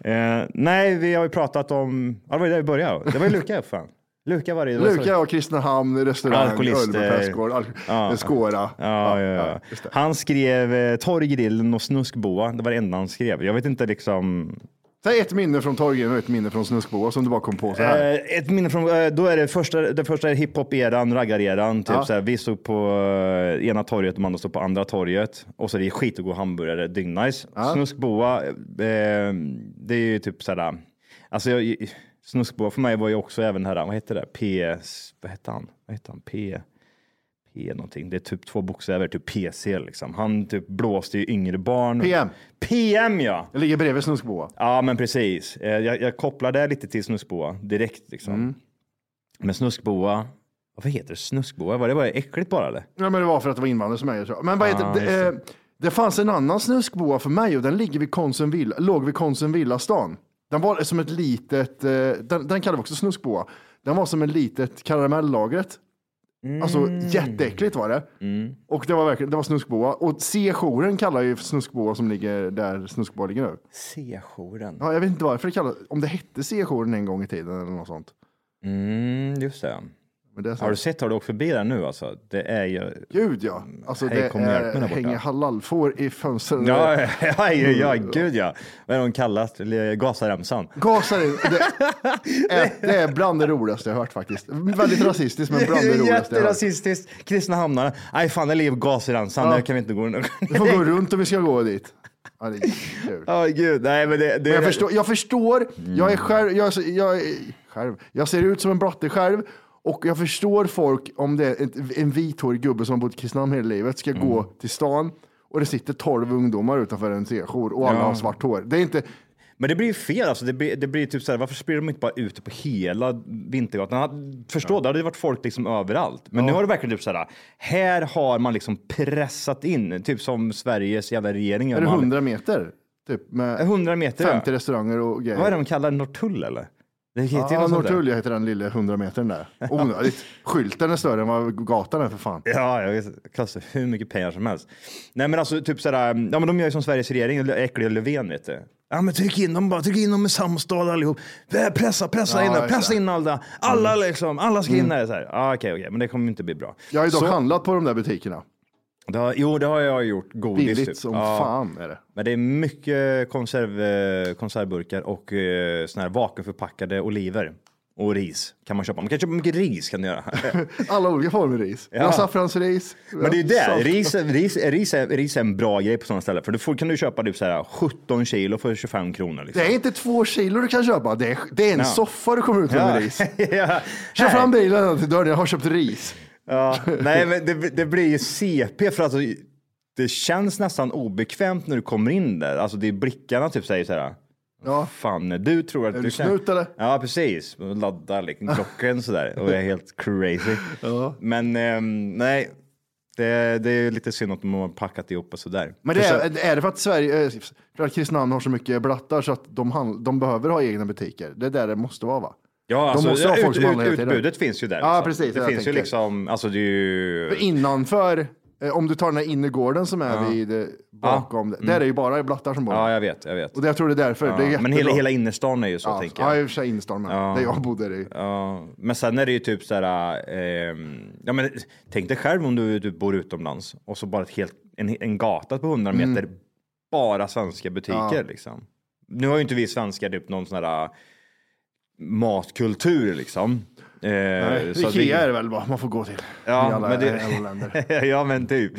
[SPEAKER 1] Eh, nej, vi har ju pratat om, ja, det var ju där vi började. Det var ju Luka [LAUGHS] fan. Luka var det. det var så-
[SPEAKER 2] Luka och Kristinehamn, restaurang. Ölbergsgård, al-
[SPEAKER 1] Ja.
[SPEAKER 2] Skåra.
[SPEAKER 1] Ja, ja. Han skrev eh, Torggrillen och Snuskboa. Det var det enda han skrev. Jag vet inte liksom.
[SPEAKER 2] Säg ett minne från Torgren och ett minne från Snuskboa som du bara kom på så här.
[SPEAKER 1] Eh, ett minne från, eh, då är det första, det första hiphop-eran, raggar-eran. Typ så här, vi stod på eh, ena torget, de andra stod på andra torget. Och så är det skitgod hamburgare, dyngnice. Snuskboa, eh, det är ju typ sådär, alltså jag, Snuskboa för mig var ju också även här, vad heter det, P, vad hette han? Vad hette han? P, P någonting. Det är typ två bokstäver, typ PC liksom. Han typ blåste ju yngre barn.
[SPEAKER 2] PM.
[SPEAKER 1] PM ja!
[SPEAKER 2] Jag ligger bredvid Snuskboa.
[SPEAKER 1] Ja, men precis. Eh, Jag, jag kopplar det lite till snuskboa direkt. Liksom.
[SPEAKER 2] Mm.
[SPEAKER 1] Men snuskboa, vad heter det? Snuskboa? Var det bara äckligt bara eller?
[SPEAKER 2] Ja, men det var för att det var invandrare som så. Men vad heter
[SPEAKER 1] Ah,
[SPEAKER 2] det?
[SPEAKER 1] just
[SPEAKER 2] Eh, det fanns en annan snuskboa för mig och den ligger vid Konsum Villa, låg vid Konsum Villastan. Den var som ett litet, eh, den, den kallade vi också snuskboa. Den var som ett litet karamellagret. Alltså
[SPEAKER 1] Mm.
[SPEAKER 2] jätteäckligt var det. Och det var verkligen, det var snuskboa. Och C-jouren kallar ju snuskboa som ligger där snuskboa ligger nu.
[SPEAKER 1] C-jouren.
[SPEAKER 2] Ja, jag vet inte varför det kallas, om det hette C-jouren en gång i tiden eller något sånt.
[SPEAKER 1] Mm, just det. Har du sett, har du åkt förbi där nu alltså? Det är ju...
[SPEAKER 2] Gud ja, alltså
[SPEAKER 1] Hej,
[SPEAKER 2] det är, hänger halalfår i fönstren.
[SPEAKER 1] Ja, [LAUGHS] ja, ja, ja, gud ja. Vad är de kallat? Eller Gazaremsan?
[SPEAKER 2] Gasar in. Det [LAUGHS] är, det är bland det roligaste jag hört faktiskt. Väldigt rasistiskt men bland det [LAUGHS] roligaste jag.
[SPEAKER 1] Jätterasistiskt. Kristna hamnarna. Nej fan, det ligger Gazaremsan.
[SPEAKER 2] Ja.
[SPEAKER 1] Där kan vi inte gå.
[SPEAKER 2] Vi får gå runt om vi ska gå dit. Ja, det är kul.
[SPEAKER 1] Ja, gud. Nej, men det... det
[SPEAKER 2] Men jag förstår, jag förstår, jag
[SPEAKER 1] Mm.
[SPEAKER 2] är själv, jag, jag, själv, jag ser ut som en blatte själv och jag förstår folk om det är ett- en vithårig gubbe som har bott i Kristinehamn hela livet ska gå
[SPEAKER 1] Mm.
[SPEAKER 2] till stan och det sitter tolv ungdomar utanför en C-jour och alla
[SPEAKER 1] Ja.
[SPEAKER 2] har svart hår. Det är inte,
[SPEAKER 1] Men det blir ju fel alltså. Det blir, det blir typ så här, varför sprider de inte bara ut det på hela Vintergatan? Förstå, det hade ju varit folk liksom överallt. Men nu har det verkligen typ så här, här har man liksom pressat in, typ som Sveriges jävla regering.
[SPEAKER 2] är det
[SPEAKER 1] med all-
[SPEAKER 2] 100 meter? Typ med
[SPEAKER 1] 100 meter?
[SPEAKER 2] 50 restauranger och grejer.
[SPEAKER 1] Vad är det de kallar det? Norrtull eller? Det heter
[SPEAKER 2] Ja,
[SPEAKER 1] där.
[SPEAKER 2] Norrtull heter den lilla 100 metern där. Onödigt. Skylten är större än vad gatan är för fan.
[SPEAKER 1] Ja, jag vet, kostar hur mycket pengar som helst. Nej men alltså typ sådär, ja men de gör ju som Sveriges regering, äckliga Löfven vet du. Ja men tryck in dem bara, tryck in dem i samma stad allihop. Pressa, pressa
[SPEAKER 2] Ja,
[SPEAKER 1] in dem, pressa in alla. Alla liksom, alla ska in där. Så här. Ja, okej, okej, men det kommer inte bli bra.
[SPEAKER 2] Jag har ju dock
[SPEAKER 1] Så-
[SPEAKER 2] handlat på de där butikerna.
[SPEAKER 1] Det har, jo, det har jag gjort. Godis
[SPEAKER 2] Billigt
[SPEAKER 1] typ.
[SPEAKER 2] som
[SPEAKER 1] Ja.
[SPEAKER 2] fan är det.
[SPEAKER 1] Men det är mycket konserv, eh, konservburkar och eh, såna här vakuumförpackade oliver. Och ris kan man köpa. Man kan köpa mycket ris kan du göra. [LAUGHS]
[SPEAKER 2] Alla olika former av ris.
[SPEAKER 1] Ja.
[SPEAKER 2] Saffransris.
[SPEAKER 1] Men det är det, ris, ris, ris, är, ris är en bra grej på sådana ställen. För du får, kan du köpa typ så här 17 kilo för 25 kronor. Liksom.
[SPEAKER 2] Det är inte två kilo du kan köpa. Det är, det är en
[SPEAKER 1] Ja.
[SPEAKER 2] soffa du kommer ut med
[SPEAKER 1] Ja.
[SPEAKER 2] med ris. [LAUGHS] Kör fram bilen till dörren, jag har köpt ris.
[SPEAKER 1] Ja. [LAUGHS] Nej, men det, det blir ju CP för att det känns nästan obekvämt när du kommer in där. Alltså det är blickarna typ säger så här.
[SPEAKER 2] Ja.
[SPEAKER 1] Fan, du tror att
[SPEAKER 2] Är
[SPEAKER 1] du,
[SPEAKER 2] du snut, eller?
[SPEAKER 1] Ja, precis. Laddar liksom [LAUGHS] klockan sådär och är helt crazy. Men ehm, nej, det, det är lite synd att de har packat ihop och sådär.
[SPEAKER 2] Men det är, är det för att Sverige, eh, för att Kristinehamn har så mycket blattar så att de, hand, de behöver ha egna butiker? Det är där det måste vara va?
[SPEAKER 1] Ja, alltså,
[SPEAKER 2] måste ha folk
[SPEAKER 1] ut,
[SPEAKER 2] som handlar
[SPEAKER 1] ut,
[SPEAKER 2] hela tiden.
[SPEAKER 1] utbudet finns ju där.
[SPEAKER 2] Ja,
[SPEAKER 1] liksom.
[SPEAKER 2] precis,
[SPEAKER 1] Det finns ju liksom, alltså det är ju...
[SPEAKER 2] För innanför Eh, Om du tar den här innergården som är vid eh, bakom, där är ju bara blattar som bor.
[SPEAKER 1] Ja, jag vet, jag vet.
[SPEAKER 2] Och det, jag tror det är därför.
[SPEAKER 1] Ja,
[SPEAKER 2] det är
[SPEAKER 1] men hela, hela innerstan är ju så,
[SPEAKER 2] ja,
[SPEAKER 1] tänker
[SPEAKER 2] Ja,
[SPEAKER 1] jag.
[SPEAKER 2] i och för sig innerstan med.
[SPEAKER 1] Ja.
[SPEAKER 2] Där jag bodde i.
[SPEAKER 1] Ja, men sen är det ju typ så här, ehm, ja men tänk dig själv om du, du bor utomlands och så bara ett helt, en, en gata på 100 meter, bara svenska butiker
[SPEAKER 2] Mm. Ja.
[SPEAKER 1] liksom. Nu har ju inte vi svenskar typ någon sån här matkultur liksom. Eh,
[SPEAKER 2] Nej,
[SPEAKER 1] så
[SPEAKER 2] Ikea
[SPEAKER 1] vi-
[SPEAKER 2] är det väl vad man får gå till. I
[SPEAKER 1] Ja,
[SPEAKER 2] alla,
[SPEAKER 1] men det- [LAUGHS]
[SPEAKER 2] alla länder. [LAUGHS]
[SPEAKER 1] ja men typ.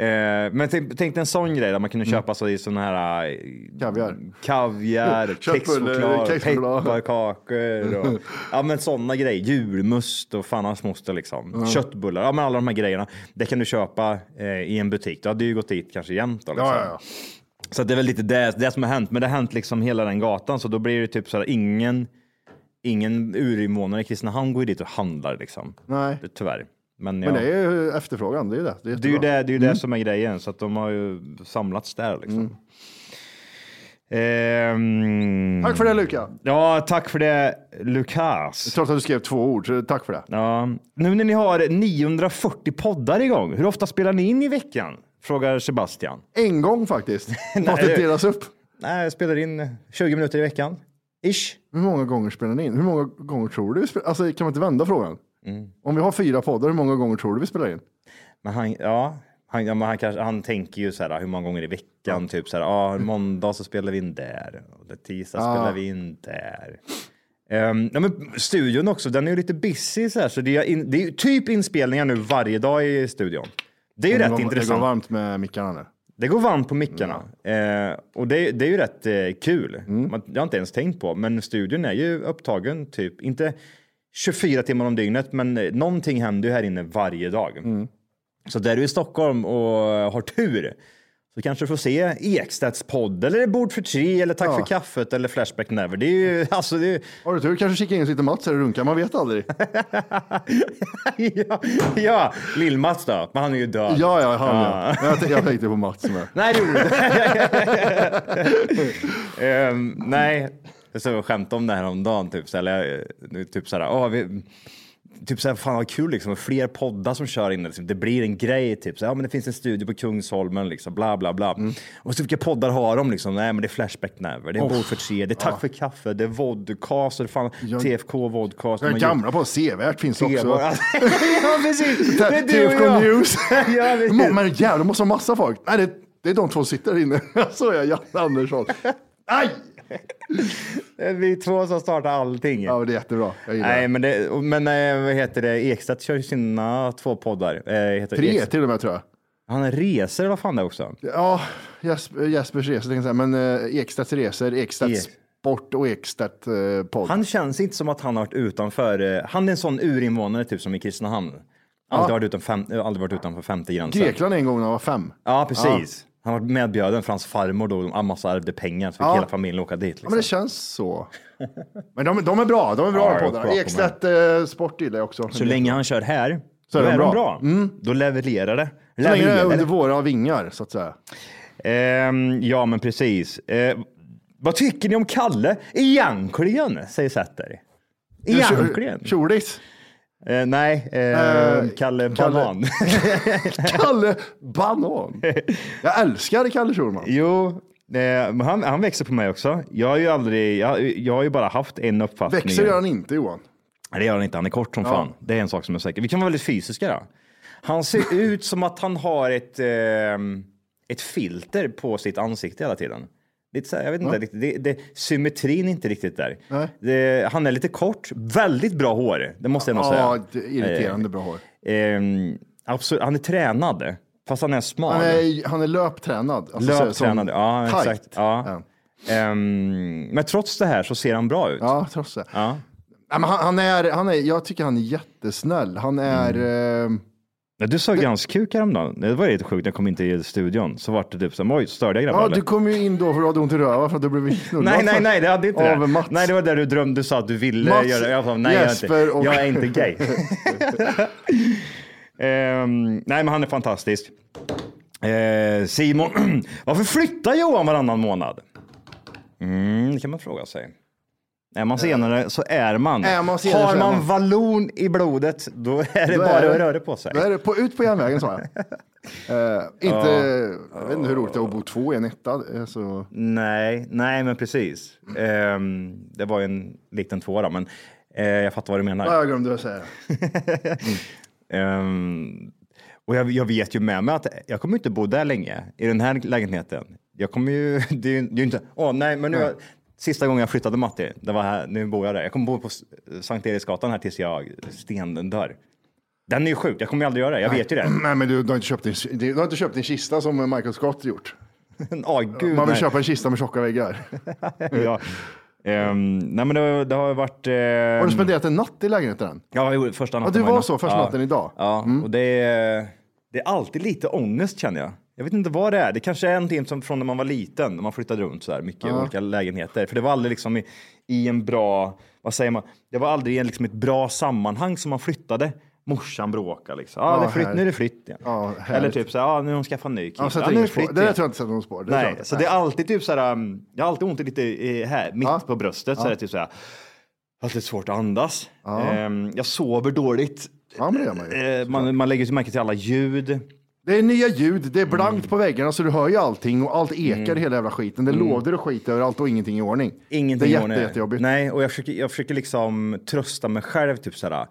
[SPEAKER 1] Eh, men tänk, tänk dig en sån grej där man kunde köpa så i sån här äh,
[SPEAKER 2] Kaviar.
[SPEAKER 1] kaviar, [LAUGHS] kexchoklad, pepparkakor och ja men sådana grejer. Julmust och fan hans moster liksom. Köttbullar, ja men alla de här grejerna. Det kan du köpa eh, i en butik. Du hade ju gått dit kanske jämt då. Liksom.
[SPEAKER 2] Ja, ja, ja.
[SPEAKER 1] Så att det är väl lite det, det som har hänt. Men det har hänt liksom hela den gatan så då blir det typ så här ingen, ingen urinvånare i Kristinehamn går ju dit och handlar liksom.
[SPEAKER 2] Nej.
[SPEAKER 1] Tyvärr. Men, ja.
[SPEAKER 2] Men det är ju efterfrågan, det är ju det. Det är,
[SPEAKER 1] Det är ju det, det, är ju det som är grejen, så att de har ju samlats där liksom. Ehm,
[SPEAKER 2] Tack för det Luka.
[SPEAKER 1] Ja, tack för det Lukas.
[SPEAKER 2] Trots att du skrev två ord, så tack för det.
[SPEAKER 1] Ja. Nu när ni har 940 poddar igång, hur ofta spelar ni in i veckan? Frågar Sebastian.
[SPEAKER 2] En gång faktiskt. [LAUGHS] Måste
[SPEAKER 1] det-
[SPEAKER 2] delas upp.
[SPEAKER 1] Nej, jag spelar in 20 minuter i veckan. Ish.
[SPEAKER 2] Hur många gånger spelar ni in? Hur många gånger tror du vi? Alltså kan man inte vända frågan?
[SPEAKER 1] Mm.
[SPEAKER 2] Om vi har fyra poddar, hur många gånger tror du vi spelar in?
[SPEAKER 1] Men han, ja, han, ja, men han, kanske, han tänker ju så här hur många gånger i veckan, typ så här, ja, måndag så spelar vi in där, och det tisdag
[SPEAKER 2] Ja.
[SPEAKER 1] spelar vi in där. Um, ja, men studion också, den är ju lite busy så här, så det är, in, det är ju typ inspelningar nu varje dag i studion. Det är ju
[SPEAKER 2] det
[SPEAKER 1] rätt
[SPEAKER 2] går, Det
[SPEAKER 1] intressant.
[SPEAKER 2] går varmt med mickarna nu.
[SPEAKER 1] Det går varmt på mickarna eh, och det, det är ju rätt eh, kul.
[SPEAKER 2] Mm.
[SPEAKER 1] Man, jag har inte ens tänkt på, men studion är ju upptagen typ, inte 24 timmar om dygnet, men eh, någonting händer ju här inne varje dag.
[SPEAKER 2] Mm.
[SPEAKER 1] Så där du är i Stockholm och har tur så kanske du får se Ekstedts podd eller Bord för tre eller Tack
[SPEAKER 2] Ja.
[SPEAKER 1] för kaffet eller Flashback Never. Det är ju [LAUGHS] alltså det är,
[SPEAKER 2] Har du tur kanske kika in lite Mats här och runka, man vet aldrig. [LAUGHS]
[SPEAKER 1] ja, ja Lill-Mats då, men han är ju död.
[SPEAKER 2] Ja, ja, han
[SPEAKER 1] Ja.
[SPEAKER 2] ja. Jag, jag tänkte på [LAUGHS] Mats med.
[SPEAKER 1] Nej, det gjorde du. Ehm, nej, jag såg skämt om det här om dagen typ så eller, eh, typ så här, åh, vi, typ så här, fan vad kul liksom, fler poddar som kör in, liksom, det blir en grej, typ så ja men det finns en studio på Kungsholmen, liksom, bla bla bla. Och så vilka poddar har de liksom? Nej, men det är Flashback Never, det är
[SPEAKER 2] Oh.
[SPEAKER 1] Bord för tre, det är Tack för kaffe, det är vodcast, och det är fan
[SPEAKER 2] Ja.
[SPEAKER 1] TFK vodcast.
[SPEAKER 2] Den gamla på Sevärt finns också. [LAUGHS]
[SPEAKER 1] ja, precis. [LAUGHS] Det är du
[SPEAKER 2] TFK
[SPEAKER 1] jag.
[SPEAKER 2] News. [LAUGHS]
[SPEAKER 1] ja.
[SPEAKER 2] Men jävlar, det måste vara massa folk. Nej, det, det är de två som sitter där inne. Så är jag, Janne Andersson. Aj!
[SPEAKER 1] Det är vi två som startar allting.
[SPEAKER 2] Ja, det är jättebra. Jag gillar
[SPEAKER 1] Nej,
[SPEAKER 2] det.
[SPEAKER 1] men, det, men eh, vad heter det? Ekstedt kör ju sina två poddar. Eh, heter
[SPEAKER 2] Tre
[SPEAKER 1] Ekstedt-
[SPEAKER 2] till och med tror jag.
[SPEAKER 1] Han reser, vad fan det är också?
[SPEAKER 2] Ja, Jesper, Jespers resor tänkte jag säga, men uh, Ekstedts resor, Ekstedts
[SPEAKER 1] Ek.
[SPEAKER 2] sport och Ekstedt podd.
[SPEAKER 1] Han känns inte som att han har varit utanför. eh, Han är en sån urinvånare typ som i Kristinehamn. Aldrig, varit, utan fem, eh, aldrig varit utanför femte gränsen.
[SPEAKER 2] Grekland en gång när han var fem.
[SPEAKER 1] Ja, precis. Han var medbjuden för hans farmor då, en massa ärvde pengar så fick
[SPEAKER 2] Ja.
[SPEAKER 1] hela familjen åka dit.
[SPEAKER 2] Ja,
[SPEAKER 1] Liksom.
[SPEAKER 2] men det känns så. Men de, de är bra, de är bra
[SPEAKER 1] Ja,
[SPEAKER 2] de poddarna. Ekstedt uh, sport gillar jag också.
[SPEAKER 1] Så länge han kör här,
[SPEAKER 2] Så
[SPEAKER 1] då
[SPEAKER 2] är
[SPEAKER 1] är
[SPEAKER 2] de
[SPEAKER 1] de
[SPEAKER 2] bra. Mm.
[SPEAKER 1] bra. Då levererar det.
[SPEAKER 2] Så länge det är under våra vingar så att säga.
[SPEAKER 1] Ehm, ja, men precis. Eh, vad tycker ni om Kalle? Egentligen, säger Sätter. Egentligen.
[SPEAKER 2] Tjordis.
[SPEAKER 1] Eh, nej, eh,
[SPEAKER 2] Eh,
[SPEAKER 1] Kalle Banan. [LAUGHS]
[SPEAKER 2] Kalle Banan. Jag älskar Kalle Schulman.
[SPEAKER 1] jo, eh, men han, han växer på mig också. Jag har ju aldrig, jag, jag har ju bara haft en uppfattning.
[SPEAKER 2] Växer gör han inte Johan.
[SPEAKER 1] Nej, det gör han inte. Han är kort som
[SPEAKER 2] Ja.
[SPEAKER 1] fan. Det är en sak som är säker. Vi kan vara väldigt fysiska då. Han ser [LAUGHS] ut som att han har ett, ehm, ett filter på sitt ansikte hela tiden. Lite så här, jag vet inte, riktigt, det, det, symmetrin är inte riktigt där. Det, han är lite kort, väldigt bra hår. Det måste jag nog säga.
[SPEAKER 2] Ja, irriterande bra hår.
[SPEAKER 1] Ehm, absolut, han är tränad, fast han är smal.
[SPEAKER 2] Han är, han är löptränad. Alltså, så-
[SPEAKER 1] Löptränad, ja
[SPEAKER 2] tight.
[SPEAKER 1] exakt. Ja.
[SPEAKER 2] Ja.
[SPEAKER 1] Ehm, men trots det här så ser han bra ut.
[SPEAKER 2] Ja, trots det.
[SPEAKER 1] Ja.
[SPEAKER 2] Nej, men han, han är, han är, jag tycker han är jättesnäll. Han är...
[SPEAKER 1] Mm.
[SPEAKER 2] Eh,
[SPEAKER 1] Ja, Du sa granskuk häromdagen. Det var lite sjukt jag kom in till studion. Så vart det typ här, oj, störde jag grabbar
[SPEAKER 2] ja, du kom ju in då för du hade ont i röva för att du blev [LAUGHS] knullad.
[SPEAKER 1] Nej, nej, nej, det hade inte
[SPEAKER 2] Av
[SPEAKER 1] det.
[SPEAKER 2] Mats.
[SPEAKER 1] Nej, det var där du drömde, du sa att du ville
[SPEAKER 2] Mats,
[SPEAKER 1] göra Jag sa, nej, jag är,
[SPEAKER 2] Jesper
[SPEAKER 1] inte,
[SPEAKER 2] och-
[SPEAKER 1] jag är inte gay. [LAUGHS] [LAUGHS] Ehm, nej, men han är fantastisk. Eh, Simon, [CLEARS THROAT] varför flyttar Johan varannan månad? Mm, det kan man fråga sig. Är man senare så är man.
[SPEAKER 2] Är man senare
[SPEAKER 1] Har
[SPEAKER 2] så är
[SPEAKER 1] man
[SPEAKER 2] man.
[SPEAKER 1] vallon i blodet, då är det
[SPEAKER 2] Då
[SPEAKER 1] bara
[SPEAKER 2] är det-
[SPEAKER 1] att röra på sig.
[SPEAKER 2] Då är det på, ut på järnvägen sa jag. [LAUGHS] Eh, inte, jag vet inte hur roligt det är att bo två i en etta. eh, Så.
[SPEAKER 1] Nej, nej men precis. Ehm, det var ju en liten tvåa men eh, jag fattar vad du menar.
[SPEAKER 2] Ja, jag glömde att säga. [LAUGHS]
[SPEAKER 1] Ehm, och jag, jag vet ju med mig att jag kommer inte bo där länge i den här lägenheten. Jag kommer ju, [LAUGHS] det är ju det är ju inte, åh nej, men nu, sista gången jag flyttade Matti, det var här, nu bor jag där. Jag kommer bo på Sankt Eriksgatan här tills jag stenen dör. Den är ju sjuk, jag kommer ju aldrig göra det, jag vet ju det. [CLEARS THROAT]
[SPEAKER 2] Nej, men du, du, har inte köpt din, du har inte köpt din kista som Michael Scott gjort. [LAUGHS]
[SPEAKER 1] Åh gud,
[SPEAKER 2] Man vill
[SPEAKER 1] nej.
[SPEAKER 2] köpa en kista med tjocka väggar. [LAUGHS]
[SPEAKER 1] ja. Ehm, nej men det, det har varit... eh,
[SPEAKER 2] Har du spenderat en natt i lägenheten?
[SPEAKER 1] Ja, jag gjorde första natten.
[SPEAKER 2] det
[SPEAKER 1] i
[SPEAKER 2] var så, första natten idag? Mm.
[SPEAKER 1] Ja, och det är, det är alltid lite ångest känner jag. Jag vet inte vad det är. Det kanske är någonting som från när man var liten, när man flyttade runt så här mycket i
[SPEAKER 2] Ja.
[SPEAKER 1] olika lägenheter. För det var aldrig liksom i, i en bra, vad säger man, det var aldrig i liksom ett bra sammanhang som man flyttade. Morsan bråkar liksom. Ja,
[SPEAKER 2] Ja,
[SPEAKER 1] det är flytt, nu är det flytt igen.
[SPEAKER 2] Ja,
[SPEAKER 1] Eller typ så här, ja, nu har hon skaffat ny kille.
[SPEAKER 2] Ja,
[SPEAKER 1] ja, nu är det flytt
[SPEAKER 2] Det där
[SPEAKER 1] igen.
[SPEAKER 2] tror jag inte sätter något spår. Det
[SPEAKER 1] Nej, så det är alltid typ så här, um, jag har alltid ont lite i, här, mitt på bröstet. Så är det typ så här, det är svårt att andas. Ehm, jag sover dåligt.
[SPEAKER 2] Ja, men det gör man ju.
[SPEAKER 1] Eh, man, man lägger märke till alla ljud.
[SPEAKER 2] Det är nya ljud, det är blankt
[SPEAKER 1] Mm.
[SPEAKER 2] på väggarna så du hör ju allting och allt ekar i hela jävla skiten. Det lådor och skit överallt och ingenting i ordning.
[SPEAKER 1] Ingenting
[SPEAKER 2] det är
[SPEAKER 1] i ordning.
[SPEAKER 2] jätte, jättejobbigt.
[SPEAKER 1] Nej, och jag försöker, jag försöker liksom trösta mig själv. Typ såhär,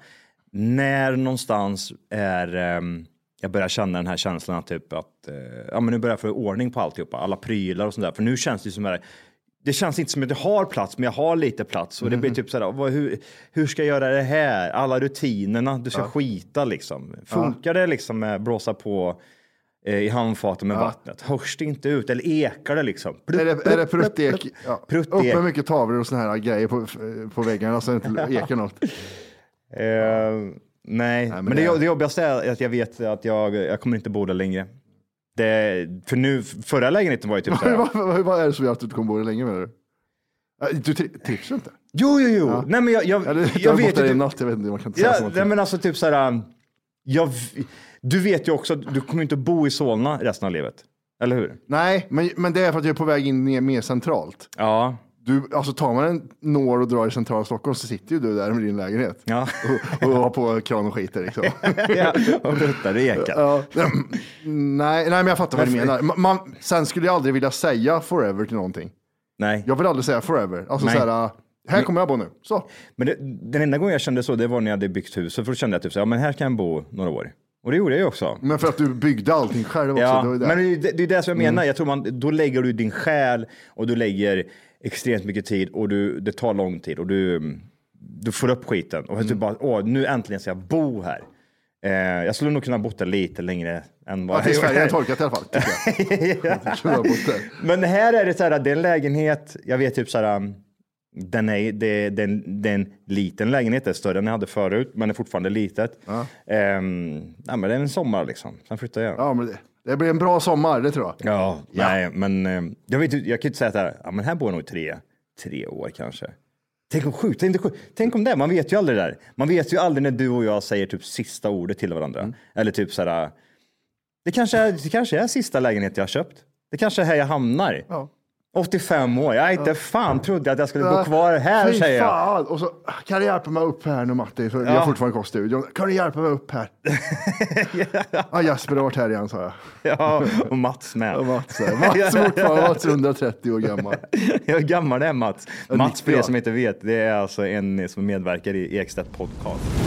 [SPEAKER 1] när någonstans är, ehm, jag börjar känna den här känslan att typ att, eh, ja men nu börjar jag få ordning på alltihopa, alla prylar och sånt där. För nu känns det som att det känns inte som att jag har plats, men jag har lite plats. Och det
[SPEAKER 2] Mhm.
[SPEAKER 1] blir typ sådär, vad, hur, hur ska jag göra det här? Alla rutinerna, du ska skita liksom. Funkar det liksom med blåsa på eh, i handfatet med vattnet? Hörs det inte ut? Eller ekar det liksom? Plupp,
[SPEAKER 2] Är det, är det pruttek? Ja. Upp med mycket tavlor och såna här grejer på, på väggarna så det inte [LAUGHS] ekar något.
[SPEAKER 1] Eh, nej, men,
[SPEAKER 2] men
[SPEAKER 1] det,
[SPEAKER 2] det-
[SPEAKER 1] det jobbigaste är att jag vet att jag, jag kommer inte bo där längre. Det, för nu, förra lägenheten var ju typ så här. [LAUGHS]
[SPEAKER 2] vad, vad, vad är det som gör att du inte kommer bo där länge menar du? Äh, Du tri- trivs inte?
[SPEAKER 1] Jo, jo, jo. Nej, men jag, jag,
[SPEAKER 2] Ja, det, jag,
[SPEAKER 1] vet ju. typ-
[SPEAKER 2] natt, jag vet inte, man kan inte säga
[SPEAKER 1] Ja,
[SPEAKER 2] sånt.
[SPEAKER 1] nej, men alltså typ så här. Jag, du vet ju också att du kommer inte bo i Solna resten av livet. Eller hur?
[SPEAKER 2] Nej, men, men det är för att jag är på väg in ner mer centralt.
[SPEAKER 1] Ja.
[SPEAKER 2] Du, alltså tar man en nål och drar i centrala Stockholm så sitter ju du där med din lägenhet.
[SPEAKER 1] Ja.
[SPEAKER 2] Och, och har på kran och skiter liksom. [LAUGHS]
[SPEAKER 1] ja och bruttar i.
[SPEAKER 2] Ja, nej, nej, men jag fattar vad du menar. Ma- Man, sen skulle jag aldrig vilja säga forever till någonting.
[SPEAKER 1] Nej.
[SPEAKER 2] Jag vill aldrig säga forever. Alltså
[SPEAKER 1] Nej.
[SPEAKER 2] så här, här kommer jag bo nu. Så.
[SPEAKER 1] Men det, den enda gången jag kände så, det var när jag hade byggt huset. För då kände jag typ så här, ja men här kan jag bo några år. Och det gjorde jag ju också.
[SPEAKER 2] Men för att du byggde allting själv också.
[SPEAKER 1] Ja,
[SPEAKER 2] det
[SPEAKER 1] men det är det, är det som jag menar. Jag tror man, då lägger du din själ och du lägger extremt mycket tid och du, det tar lång tid och du, du får upp skiten. Och du bara, åh, nu äntligen ska jag bo här. Eh, jag skulle nog kunna bo där lite längre än vad
[SPEAKER 2] Ja,
[SPEAKER 1] jag
[SPEAKER 2] färgen är
[SPEAKER 1] gjorde.
[SPEAKER 2] torkat i alla fall. [LAUGHS] Där.
[SPEAKER 1] Men här är det så här, det är en lägenhet, jag vet typ så här, um, den är, det, det, är en, det är en liten lägenhet, det är större än jag hade förut, men är fortfarande litet. Ehm, nej, men det är en sommar liksom, sen flyttar jag.
[SPEAKER 2] Ja, men det, det blir en bra sommar, det tror jag.
[SPEAKER 1] Ja, nej, men eh, jag, vet, jag kan inte säga att här, ja, men här bor jag nog tre, tre år kanske. Tänk om sju, tänk, sju, tänk om det, man vet ju aldrig det där. Man vet ju aldrig när du och jag säger typ sista ordet till varandra. Eller typ så här, det kanske, är, det kanske är sista lägenhet jag har köpt. Det kanske är här jag hamnar.
[SPEAKER 2] Ja.
[SPEAKER 1] 85 år, jag inte fan trodde att jag skulle bo kvar här
[SPEAKER 2] Fy
[SPEAKER 1] säger jag.
[SPEAKER 2] fan. Och så, kan du hjälpa mig upp här nu Matti? För Vi har fortfarande kvar studion. Kan du hjälpa mig upp här? [LAUGHS] ja, Jesper har varit här igen sa jag.
[SPEAKER 1] Ja, och Mats med.
[SPEAKER 2] Och Mats. Mats fortfarande, Mats är 130 år gammal. [LAUGHS]
[SPEAKER 1] Hur gammal är Mats?
[SPEAKER 2] Ja,
[SPEAKER 1] Mats, för
[SPEAKER 2] 90,
[SPEAKER 1] er som inte vet, det är alltså en som medverkar i Ekstedt podcast.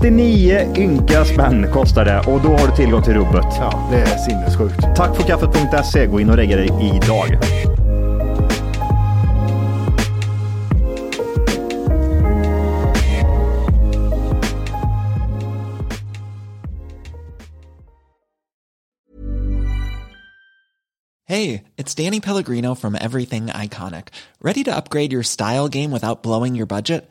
[SPEAKER 1] 39 ynka spänn kostar det och då har du tillgång till rubbet.
[SPEAKER 2] Ja, det är sinnessjukt.
[SPEAKER 1] Tack för kaffet.se. Gå in och regga dig idag.
[SPEAKER 6] Hey, it's Danny Pellegrino from Everything Iconic. Ready to upgrade your style game without blowing your budget?